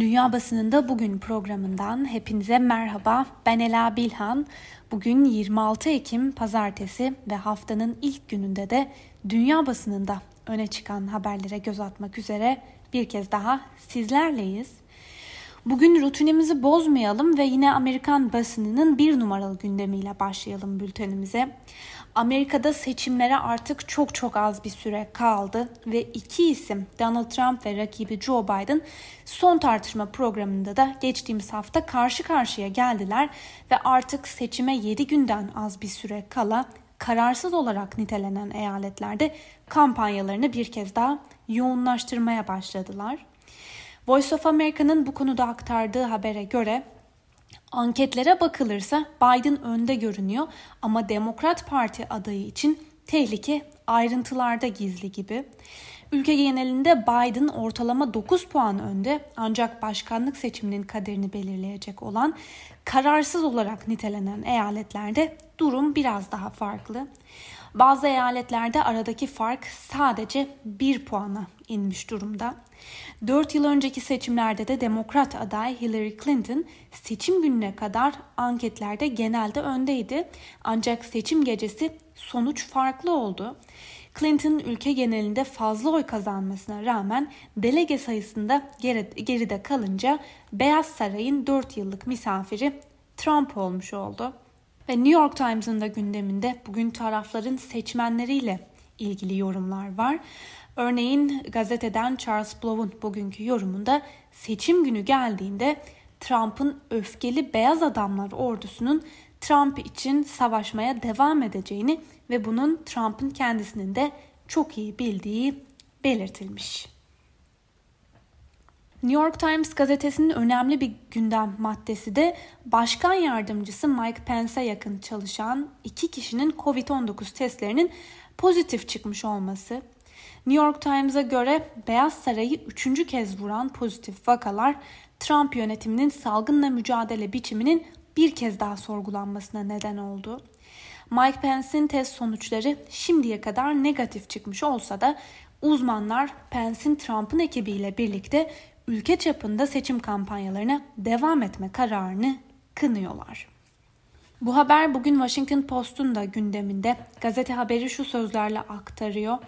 Dünya Basınında Bugün programından hepinize merhaba. Ben Ela Bilhan. Bugün 26 Ekim Pazartesi ve haftanın ilk gününde de dünya basınında öne çıkan haberlere göz atmak üzere bir kez daha sizlerleyiz. Bugün rutinimizi bozmayalım ve yine Amerikan basınının bir numaralı gündemiyle başlayalım bültenimize. Amerika'da seçimlere artık çok çok az bir süre kaldı ve iki isim Donald Trump ve rakibi Joe Biden son tartışma programında da geçtiğimiz hafta karşı karşıya geldiler ve artık seçime 7 günden az bir süre kala kararsız olarak nitelenen eyaletlerde kampanyalarını bir kez daha yoğunlaştırmaya başladılar. Voice of America'nın bu konuda aktardığı habere göre Anketlere bakılırsa Biden önde görünüyor ama Demokrat Parti adayı için tehlike ayrıntılarda gizli gibi. Ülke genelinde Biden ortalama 9 puan önde ancak başkanlık seçiminin kaderini belirleyecek olan kararsız olarak nitelenen eyaletlerde durum biraz daha farklı. Bazı eyaletlerde aradaki fark sadece 1 puana inmiş durumda. 4 yıl önceki seçimlerde de demokrat aday Hillary Clinton seçim gününe kadar anketlerde genelde öndeydi. Ancak seçim gecesi sonuç farklı oldu. Clinton ülke genelinde fazla oy kazanmasına rağmen delege sayısında geride kalınca Beyaz Saray'ın 4 yıllık misafiri Trump olmuş oldu. Ve New York Times'ın da gündeminde bugün tarafların seçmenleriyle ilgili yorumlar var. Örneğin gazeteden Charles Blow'un bugünkü yorumunda seçim günü geldiğinde Trump'ın öfkeli beyaz adamlar ordusunun Trump için savaşmaya devam edeceğini ve bunun Trump'ın kendisinin de çok iyi bildiği belirtilmiş. New York Times gazetesinin önemli bir gündem maddesi de başkan yardımcısı Mike Pence'e yakın çalışan iki kişinin COVID-19 testlerinin pozitif çıkmış olması. New York Times'a göre Beyaz Saray'ı üçüncü kez vuran pozitif vakalar Trump yönetiminin salgınla mücadele biçiminin bir kez daha sorgulanmasına neden oldu. Mike Pence'in test sonuçları şimdiye kadar negatif çıkmış olsa da uzmanlar Pence'in Trump'ın ekibiyle birlikte ülke çapında seçim kampanyalarına devam etme kararını kınıyorlar. Bu haber bugün Washington Post'un da gündeminde. Gazete haberi şu sözlerle aktarıyor.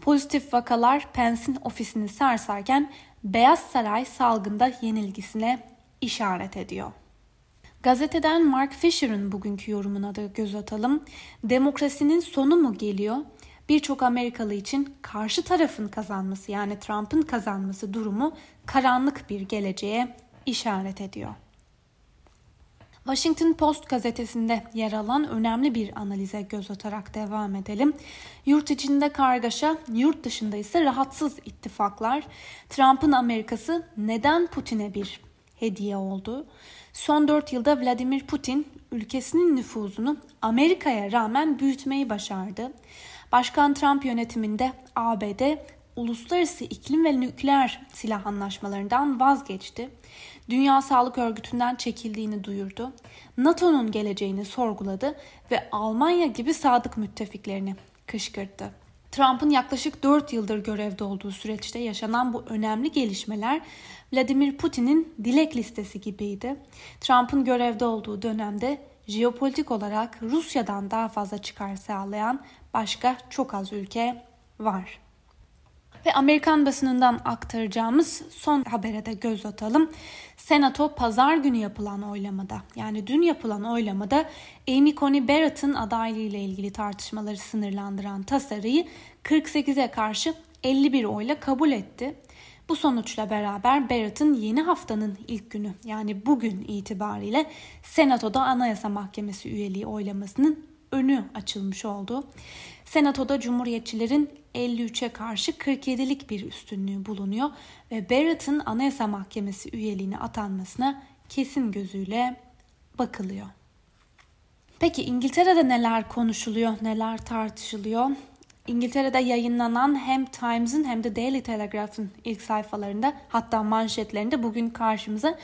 Pozitif vakalar Pence'in ofisini sarsarken Beyaz Saray salgında yenilgisine işaret ediyor. Gazeteden Mark Fisher'ın bugünkü yorumuna da göz atalım. Demokrasinin sonu mu geliyor? Birçok Amerikalı için karşı tarafın kazanması yani Trump'ın kazanması durumu karanlık bir geleceğe işaret ediyor. Washington Post gazetesinde yer alan önemli bir analize göz atarak devam edelim. Yurt içinde kargaşa, yurt dışında ise rahatsız ittifaklar. Trump'ın Amerikası neden Putin'e bir hediye oldu? Son 4 yılda Vladimir Putin ülkesinin nüfuzunu Amerika'ya rağmen büyütmeyi başardı. Başkan Trump yönetiminde ABD uluslararası iklim ve nükleer silah anlaşmalarından vazgeçti. Dünya Sağlık Örgütü'nden çekildiğini duyurdu. NATO'nun geleceğini sorguladı ve Almanya gibi sadık müttefiklerini kışkırttı. Trump'ın yaklaşık 4 yıldır görevde olduğu süreçte yaşanan bu önemli gelişmeler Vladimir Putin'in dilek listesi gibiydi. Trump'ın görevde olduğu dönemde jeopolitik olarak Rusya'dan daha fazla çıkar sağlayan başka çok az ülke var. Ve Amerikan basınından aktaracağımız son habere de göz atalım. Senato pazar günü yapılan oylamada yani dün yapılan oylamada Amy Coney Barrett'ın adaylığı ile ilgili tartışmaları sınırlandıran tasarıyı 48'e karşı 51 oyla kabul etti. Bu sonuçla beraber Barrett'ın yeni haftanın ilk günü yani bugün itibariyle Senato'da Anayasa Mahkemesi üyeliği oylamasının önü açılmış oldu. Senatoda Cumhuriyetçilerin 53'e karşı 47'lik bir üstünlüğü bulunuyor ve Barrett'ın Anayasa Mahkemesi üyeliğine atanmasına kesin gözüyle bakılıyor. Peki İngiltere'de neler konuşuluyor, neler tartışılıyor? İngiltere'de yayınlanan hem Times'ın hem de Daily Telegraph'ın ilk sayfalarında hatta manşetlerinde bugün karşımıza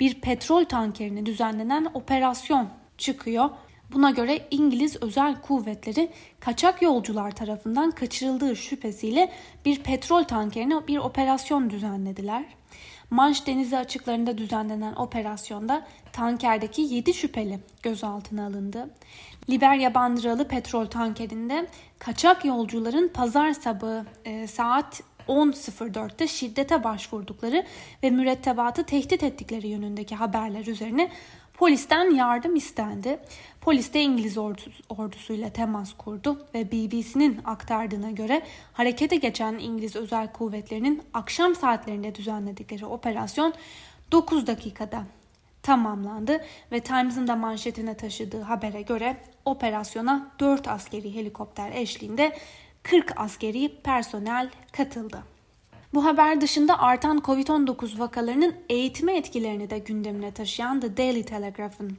bir petrol tankerine düzenlenen operasyon çıkıyor. Buna göre İngiliz özel kuvvetleri kaçak yolcular tarafından kaçırıldığı şüphesiyle bir petrol tankerine bir operasyon düzenlediler. Manş denizi açıklarında düzenlenen operasyonda tankerdeki 7 şüpheli gözaltına alındı. Liberya bandıralı petrol tankerinde kaçak yolcuların pazar sabahı e, saat 10.04'te şiddete başvurdukları ve mürettebatı tehdit ettikleri yönündeki haberler üzerine polisten yardım istendi. Polis de İngiliz ordusuyla temas kurdu ve BBC'nin aktardığına göre harekete geçen İngiliz özel kuvvetlerinin akşam saatlerinde düzenledikleri operasyon 9 dakikada tamamlandı ve Times'ın da manşetine taşıdığı habere göre operasyona 4 askeri helikopter eşliğinde 40 askeri personel katıldı. Bu haber dışında artan Covid-19 vakalarının eğitime etkilerini de gündemine taşıyan The Daily Telegraph'ın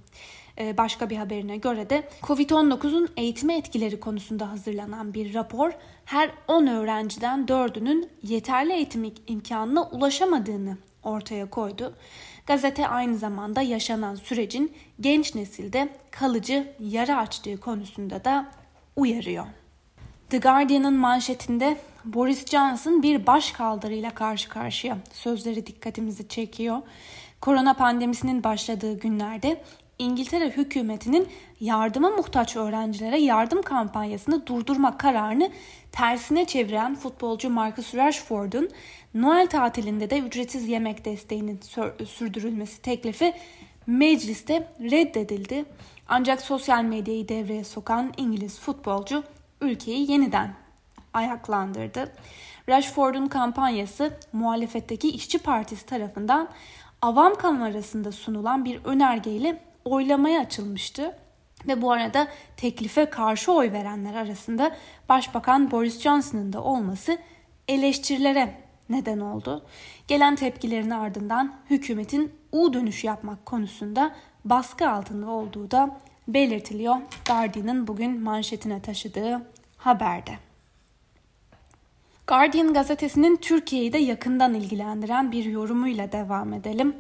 e, başka bir haberine göre de Covid-19'un eğitime etkileri konusunda hazırlanan bir rapor her 10 öğrenciden 4'ünün yeterli eğitim imkanına ulaşamadığını ortaya koydu. Gazete aynı zamanda yaşanan sürecin genç nesilde kalıcı yara açtığı konusunda da uyarıyor. The Guardian'ın manşetinde Boris Johnson bir baş kaldırıyla karşı karşıya sözleri dikkatimizi çekiyor. Korona pandemisinin başladığı günlerde İngiltere hükümetinin yardıma muhtaç öğrencilere yardım kampanyasını durdurma kararını tersine çeviren futbolcu Marcus Rashford'un Noel tatilinde de ücretsiz yemek desteğinin sürdürülmesi teklifi mecliste reddedildi. Ancak sosyal medyayı devreye sokan İngiliz futbolcu ülkeyi yeniden ayaklandırdı. Rashford'un kampanyası muhalefetteki İşçi Partisi tarafından avam kamerasında sunulan bir önergeyle oylamaya açılmıştı. Ve bu arada teklife karşı oy verenler arasında Başbakan Boris Johnson'ın da olması eleştirilere neden oldu. Gelen tepkilerin ardından hükümetin U dönüş yapmak konusunda baskı altında olduğu da belirtiliyor. Guardian'ın bugün manşetine taşıdığı haberde. Guardian gazetesinin Türkiye'yi de yakından ilgilendiren bir yorumuyla devam edelim.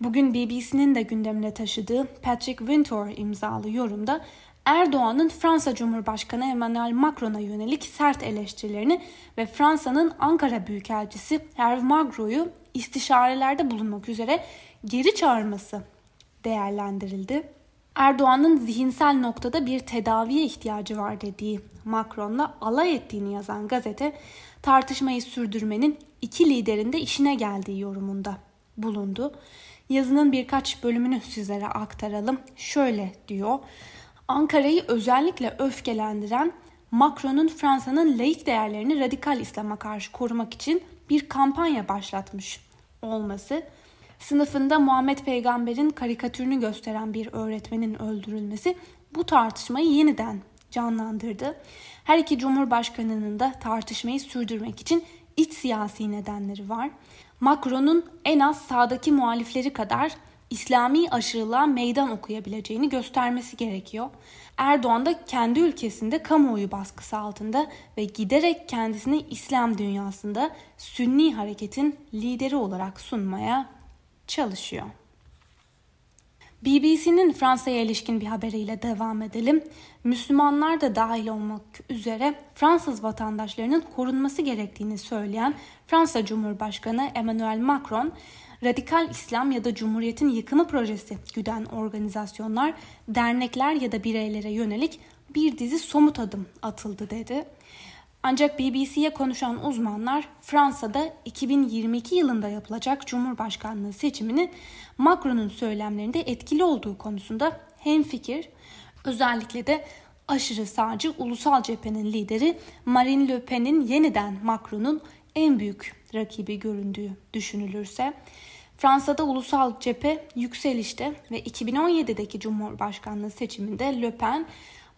Bugün BBC'nin de gündemine taşıdığı Patrick Wintour imzalı yorumda Erdoğan'ın Fransa Cumhurbaşkanı Emmanuel Macron'a yönelik sert eleştirilerini ve Fransa'nın Ankara Büyükelçisi Hervé Magro'yu istişarelerde bulunmak üzere geri çağırması değerlendirildi. Erdoğan'ın zihinsel noktada bir tedaviye ihtiyacı var dediği Macron'la alay ettiğini yazan gazete tartışmayı sürdürmenin iki liderin de işine geldiği yorumunda bulundu. Yazının birkaç bölümünü sizlere aktaralım. Şöyle diyor. Ankara'yı özellikle öfkelendiren Macron'un Fransa'nın laik değerlerini radikal İslam'a karşı korumak için bir kampanya başlatmış olması, sınıfında Muhammed Peygamber'in karikatürünü gösteren bir öğretmenin öldürülmesi bu tartışmayı yeniden canlandırdı. Her iki cumhurbaşkanının da tartışmayı sürdürmek için iç siyasi nedenleri var. Macron'un en az sağdaki muhalifleri kadar İslami aşırılığa meydan okuyabileceğini göstermesi gerekiyor. Erdoğan da kendi ülkesinde kamuoyu baskısı altında ve giderek kendisini İslam dünyasında Sünni hareketin lideri olarak sunmaya çalışıyor. BBC'nin Fransa'ya ilişkin bir haberiyle devam edelim. Müslümanlar da dahil olmak üzere Fransız vatandaşlarının korunması gerektiğini söyleyen Fransa Cumhurbaşkanı Emmanuel Macron, radikal İslam ya da Cumhuriyet'in yıkımı projesi güden organizasyonlar, dernekler ya da bireylere yönelik bir dizi somut adım atıldı dedi. Ancak BBC'ye konuşan uzmanlar Fransa'da 2022 yılında yapılacak Cumhurbaşkanlığı seçiminin Macron'un söylemlerinde etkili olduğu konusunda hemfikir. Özellikle de aşırı sağcı ulusal cephenin lideri Marine Le Pen'in yeniden Macron'un en büyük rakibi göründüğü düşünülürse Fransa'da ulusal cephe yükselişte ve 2017'deki Cumhurbaşkanlığı seçiminde Le Pen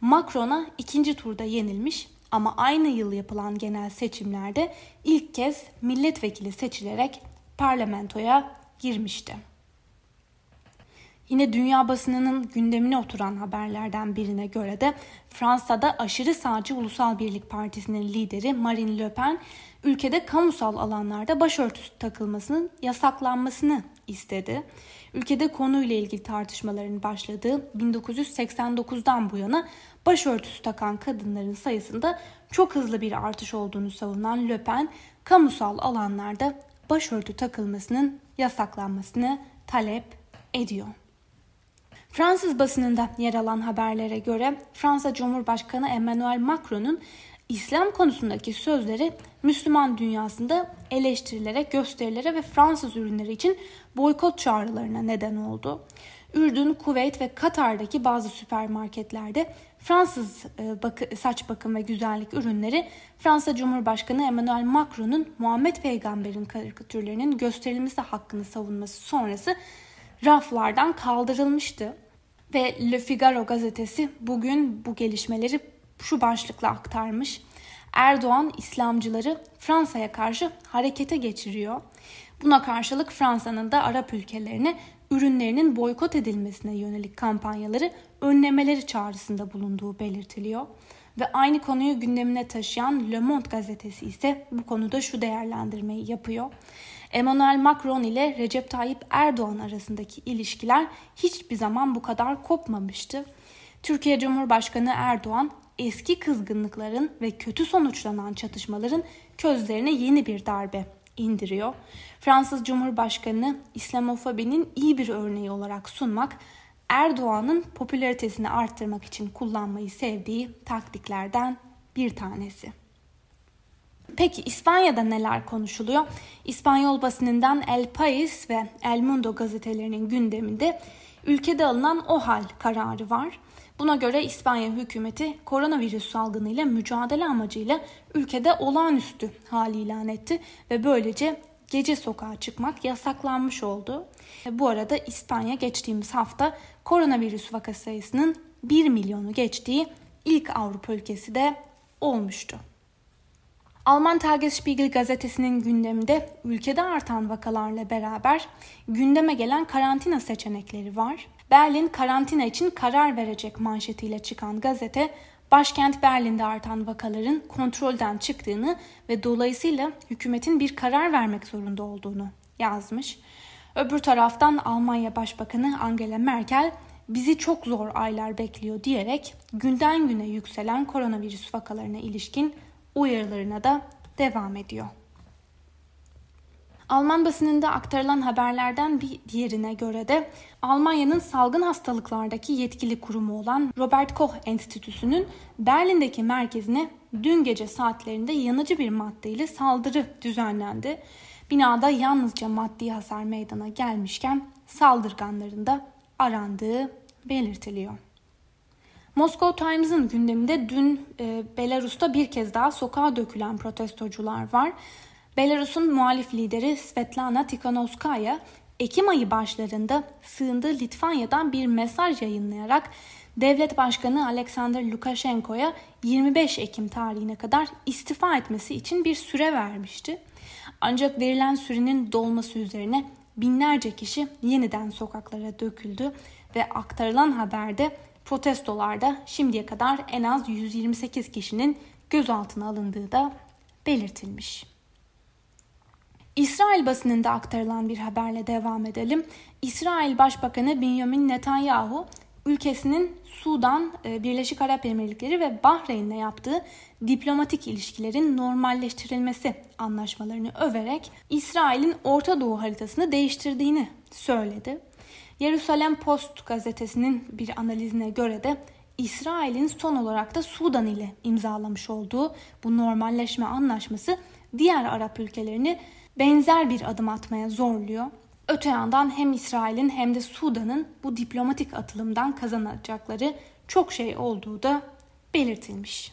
Macron'a ikinci turda yenilmiş ama aynı yıl yapılan genel seçimlerde ilk kez milletvekili seçilerek parlamentoya girmişti. Yine dünya basınının gündemine oturan haberlerden birine göre de Fransa'da aşırı sağcı Ulusal Birlik Partisi'nin lideri Marine Le Pen ülkede kamusal alanlarda başörtüsü takılmasının yasaklanmasını istedi. Ülkede konuyla ilgili tartışmaların başladığı 1989'dan bu yana başörtüsü takan kadınların sayısında çok hızlı bir artış olduğunu savunan Le Pen, kamusal alanlarda başörtü takılmasının yasaklanmasını talep ediyor. Fransız basınında yer alan haberlere göre Fransa Cumhurbaşkanı Emmanuel Macron'un İslam konusundaki sözleri Müslüman dünyasında eleştirilere, gösterilere ve Fransız ürünleri için boykot çağrılarına neden oldu. Ürdün, Kuveyt ve Katar'daki bazı süpermarketlerde Fransız e, saç bakım ve güzellik ürünleri Fransa Cumhurbaşkanı Emmanuel Macron'un Muhammed Peygamber'in karikatürlerinin gösterilmesi hakkını savunması sonrası raflardan kaldırılmıştı. Ve Le Figaro gazetesi bugün bu gelişmeleri şu başlıkla aktarmış. Erdoğan İslamcıları Fransa'ya karşı harekete geçiriyor. Buna karşılık Fransa'nın da Arap ülkelerine ürünlerinin boykot edilmesine yönelik kampanyaları önlemeleri çağrısında bulunduğu belirtiliyor. Ve aynı konuyu gündemine taşıyan Le Monde gazetesi ise bu konuda şu değerlendirmeyi yapıyor. Emmanuel Macron ile Recep Tayyip Erdoğan arasındaki ilişkiler hiçbir zaman bu kadar kopmamıştı. Türkiye Cumhurbaşkanı Erdoğan eski kızgınlıkların ve kötü sonuçlanan çatışmaların közlerine yeni bir darbe indiriyor. Fransız Cumhurbaşkanı İslamofobinin iyi bir örneği olarak sunmak Erdoğan'ın popülaritesini arttırmak için kullanmayı sevdiği taktiklerden bir tanesi. Peki İspanya'da neler konuşuluyor? İspanyol basınından El País ve El Mundo gazetelerinin gündeminde ülkede alınan o hal kararı var. Buna göre İspanya hükümeti koronavirüs salgınıyla mücadele amacıyla ülkede olağanüstü hali ilan etti ve böylece gece sokağa çıkmak yasaklanmış oldu. Bu arada İspanya geçtiğimiz hafta koronavirüs vaka sayısının 1 milyonu geçtiği ilk Avrupa ülkesi de olmuştu. Alman Tagesspiegel gazetesinin gündeminde ülkede artan vakalarla beraber gündeme gelen karantina seçenekleri var. Berlin karantina için karar verecek manşetiyle çıkan gazete başkent Berlin'de artan vakaların kontrolden çıktığını ve dolayısıyla hükümetin bir karar vermek zorunda olduğunu yazmış. Öbür taraftan Almanya Başbakanı Angela Merkel bizi çok zor aylar bekliyor diyerek günden güne yükselen koronavirüs vakalarına ilişkin uyarılarına da devam ediyor. Alman basınında aktarılan haberlerden bir diğerine göre de Almanya'nın salgın hastalıklardaki yetkili kurumu olan Robert Koch Enstitüsü'nün Berlin'deki merkezine dün gece saatlerinde yanıcı bir maddeyle saldırı düzenlendi. Binada yalnızca maddi hasar meydana gelmişken saldırganların da arandığı belirtiliyor. Moscow Times'ın gündeminde dün e, Belarus'ta bir kez daha sokağa dökülen protestocular var. Belarus'un muhalif lideri Svetlana Tikhanovskaya Ekim ayı başlarında sığındığı Litvanya'dan bir mesaj yayınlayarak devlet başkanı Alexander Lukashenko'ya 25 Ekim tarihine kadar istifa etmesi için bir süre vermişti. Ancak verilen sürenin dolması üzerine binlerce kişi yeniden sokaklara döküldü ve aktarılan haberde protestolarda şimdiye kadar en az 128 kişinin gözaltına alındığı da belirtilmiş. İsrail basınında aktarılan bir haberle devam edelim. İsrail Başbakanı Benjamin Netanyahu ülkesinin Sudan, e, Birleşik Arap Emirlikleri ve Bahreyn'le yaptığı diplomatik ilişkilerin normalleştirilmesi anlaşmalarını överek İsrail'in Orta Doğu haritasını değiştirdiğini söyledi. Jerusalem Post gazetesinin bir analizine göre de İsrail'in son olarak da Sudan ile imzalamış olduğu bu normalleşme anlaşması diğer Arap ülkelerini benzer bir adım atmaya zorluyor. Öte yandan hem İsrail'in hem de Sudan'ın bu diplomatik atılımdan kazanacakları çok şey olduğu da belirtilmiş.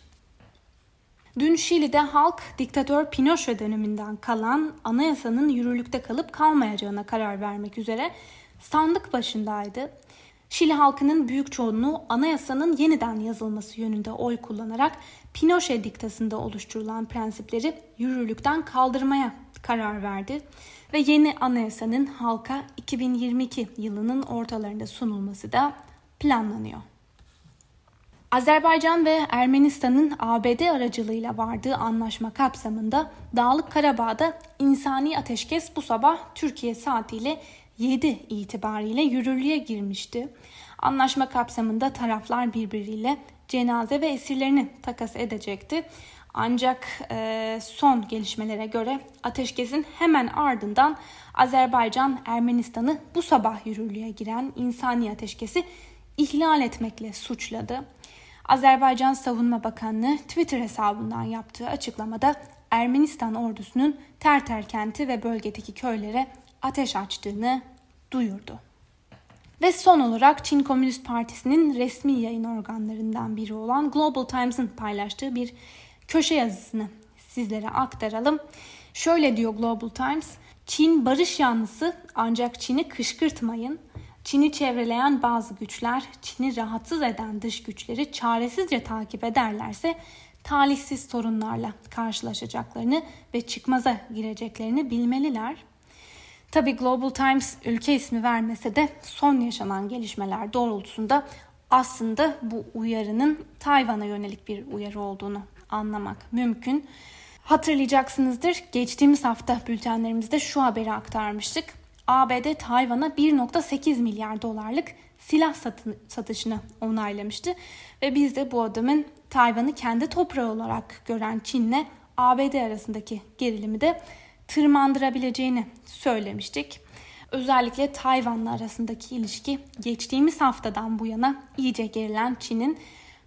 Dün Şili'de halk diktatör Pinochet döneminden kalan anayasanın yürürlükte kalıp kalmayacağına karar vermek üzere sandık başındaydı. Şili halkının büyük çoğunluğu anayasanın yeniden yazılması yönünde oy kullanarak Pinochet diktasında oluşturulan prensipleri yürürlükten kaldırmaya karar verdi ve yeni anayasanın halka 2022 yılının ortalarında sunulması da planlanıyor. Azerbaycan ve Ermenistan'ın ABD aracılığıyla vardığı anlaşma kapsamında Dağlık Karabağ'da insani ateşkes bu sabah Türkiye saatiyle 7 itibariyle yürürlüğe girmişti. Anlaşma kapsamında taraflar birbiriyle cenaze ve esirlerini takas edecekti. Ancak e, son gelişmelere göre ateşkesin hemen ardından Azerbaycan Ermenistan'ı bu sabah yürürlüğe giren insani ateşkesi ihlal etmekle suçladı. Azerbaycan Savunma Bakanlığı Twitter hesabından yaptığı açıklamada Ermenistan ordusunun Terter kenti ve bölgedeki köylere ateş açtığını duyurdu. Ve son olarak Çin Komünist Partisi'nin resmi yayın organlarından biri olan Global Times'ın paylaştığı bir köşe yazısını sizlere aktaralım. Şöyle diyor Global Times, Çin barış yanlısı ancak Çin'i kışkırtmayın. Çin'i çevreleyen bazı güçler, Çin'i rahatsız eden dış güçleri çaresizce takip ederlerse talihsiz sorunlarla karşılaşacaklarını ve çıkmaza gireceklerini bilmeliler. Tabi Global Times ülke ismi vermese de son yaşanan gelişmeler doğrultusunda aslında bu uyarının Tayvan'a yönelik bir uyarı olduğunu anlamak mümkün. Hatırlayacaksınızdır geçtiğimiz hafta bültenlerimizde şu haberi aktarmıştık. ABD Tayvan'a 1.8 milyar dolarlık silah satın, satışını onaylamıştı ve biz de bu adımın Tayvan'ı kendi toprağı olarak gören Çin'le ABD arasındaki gerilimi de tırmandırabileceğini söylemiştik. Özellikle Tayvan'la arasındaki ilişki geçtiğimiz haftadan bu yana iyice gerilen Çin'in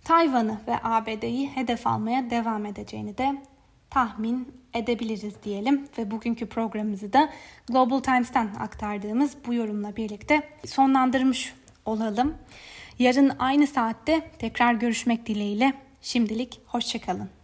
Tayvan'ı ve ABD'yi hedef almaya devam edeceğini de tahmin edebiliriz diyelim ve bugünkü programımızı da Global Times'ten aktardığımız bu yorumla birlikte sonlandırmış olalım. Yarın aynı saatte tekrar görüşmek dileğiyle şimdilik hoşçakalın.